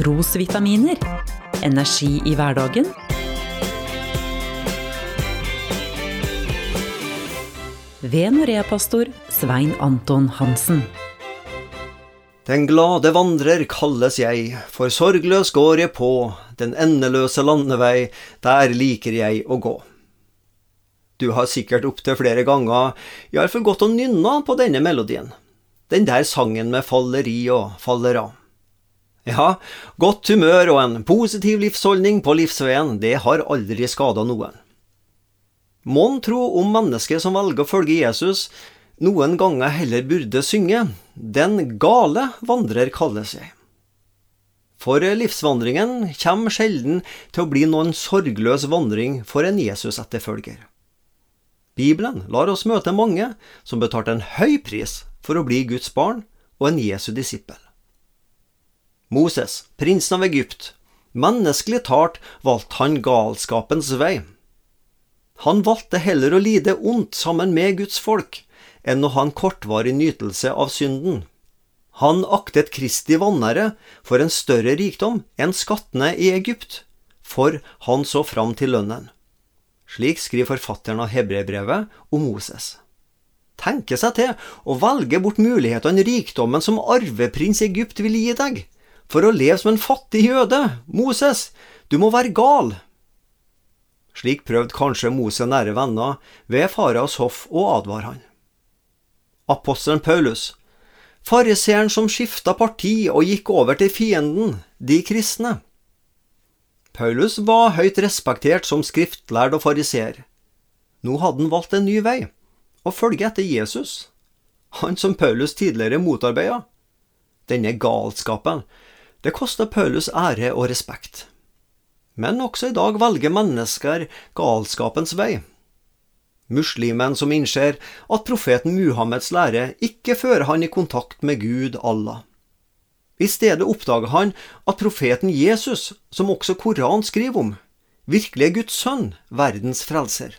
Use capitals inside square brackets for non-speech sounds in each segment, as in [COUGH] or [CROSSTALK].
Trosvitaminer. Energi i hverdagen. Ved Norea-pastor Svein Anton Hansen. Den glade vandrer kalles jeg, for sorgløs går jeg på, den endeløse landevei, der liker jeg å gå. Du har sikkert opptil flere ganger iallfall gått og nynna på denne melodien, den der sangen med falleri og fallera. Ja, godt humør og en positiv livsholdning på livsveien, det har aldri skada noen. Mon tro om mennesket som velger å følge Jesus, noen ganger heller burde synge Den gale vandrer kalles jeg. For livsvandringen kommer sjelden til å bli noen sorgløs vandring for en Jesus-etterfølger. Bibelen lar oss møte mange som betalte en høy pris for å bli Guds barn og en Jesu disippel. Moses, prinsen av Egypt, menneskelig talt valgte han galskapens vei. Han valgte heller å lide ondt sammen med Guds folk enn å ha en kortvarig nytelse av synden. Han aktet Kristi vanære for en større rikdom enn skattene i Egypt, for han så fram til lønnen. Slik skriver forfatteren av Hebrebrevet om Moses. Tenke seg til å velge bort mulighetene rikdommen som arveprins Egypt vil gi deg, for å leve som en fattig jøde. Moses, du må være gal. Slik prøvde kanskje Mose nære venner ved faraos hoff å advare han apostelen Paulus, fariseeren som skifta parti og gikk over til fienden, de kristne. Paulus var høyt respektert som skriftlærd og fariseer. Nå hadde han valgt en ny vei, å følge etter Jesus, han som Paulus tidligere motarbeida. Denne galskapen, det kosta Paulus ære og respekt. Men også i dag velger mennesker galskapens vei muslimen som innser at profeten Muhammeds lære ikke fører han i kontakt med Gud Allah. I stedet oppdager han at profeten Jesus, som også Koran skriver om, virkelig er Guds sønn, verdens frelser.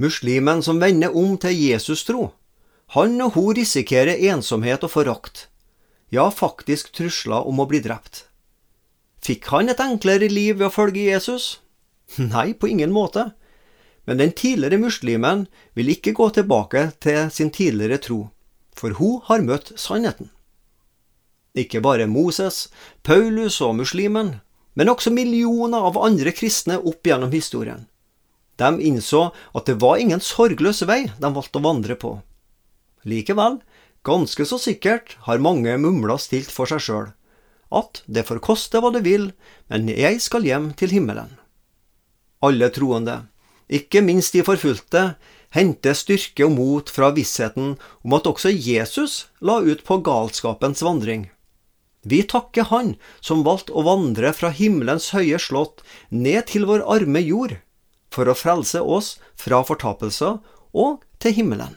Muslimen som vender om til Jesus-tro, han og hun risikerer ensomhet og forakt, ja, faktisk trusler om å bli drept. Fikk han et enklere liv ved å følge Jesus? [LAUGHS] Nei, på ingen måte. Men den tidligere muslimen vil ikke gå tilbake til sin tidligere tro, for hun har møtt sannheten. Ikke bare Moses, Paulus og muslimen, men også millioner av andre kristne opp gjennom historien. De innså at det var ingen sorgløs vei de valgte å vandre på. Likevel, ganske så sikkert har mange mumla stilt for seg sjøl, at det får koste hva det vil, men jeg skal hjem til himmelen. Alle troende, ikke minst de forfulgte, henter styrke og mot fra vissheten om at også Jesus la ut på galskapens vandring. Vi takker Han som valgte å vandre fra himmelens høye slott ned til vår arme jord, for å frelse oss fra fortapelser og til himmelen.